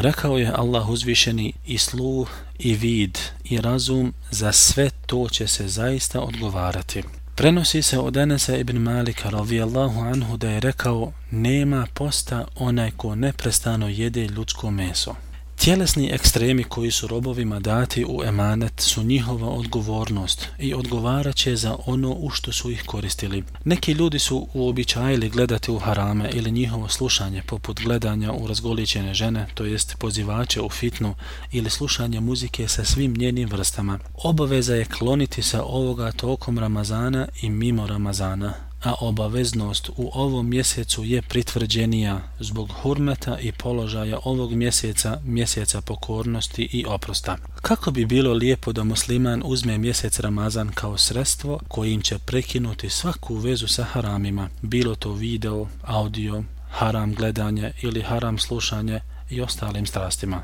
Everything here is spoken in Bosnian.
Rekao je Allah uzvišeni i sluh i vid i razum za sve to će se zaista odgovarati. Prenosi se od Enesa ibn Malika radijallahu anhu da je rekao nema posta onaj ko neprestano jede ljudsko meso. Tjelesni ekstremi koji su robovima dati u emanet su njihova odgovornost i odgovaraće za ono u što su ih koristili. Neki ljudi su uobičajili gledati u harame ili njihovo slušanje poput gledanja u razgoličene žene, to jest pozivače u fitnu ili slušanje muzike sa svim njenim vrstama. Obaveza je kloniti se ovoga tokom Ramazana i mimo Ramazana a obaveznost u ovom mjesecu je pritvrđenija zbog hurmeta i položaja ovog mjeseca, mjeseca pokornosti i oprosta. Kako bi bilo lijepo da musliman uzme mjesec Ramazan kao sredstvo kojim će prekinuti svaku vezu sa haramima, bilo to video, audio, haram gledanje ili haram slušanje i ostalim strastima.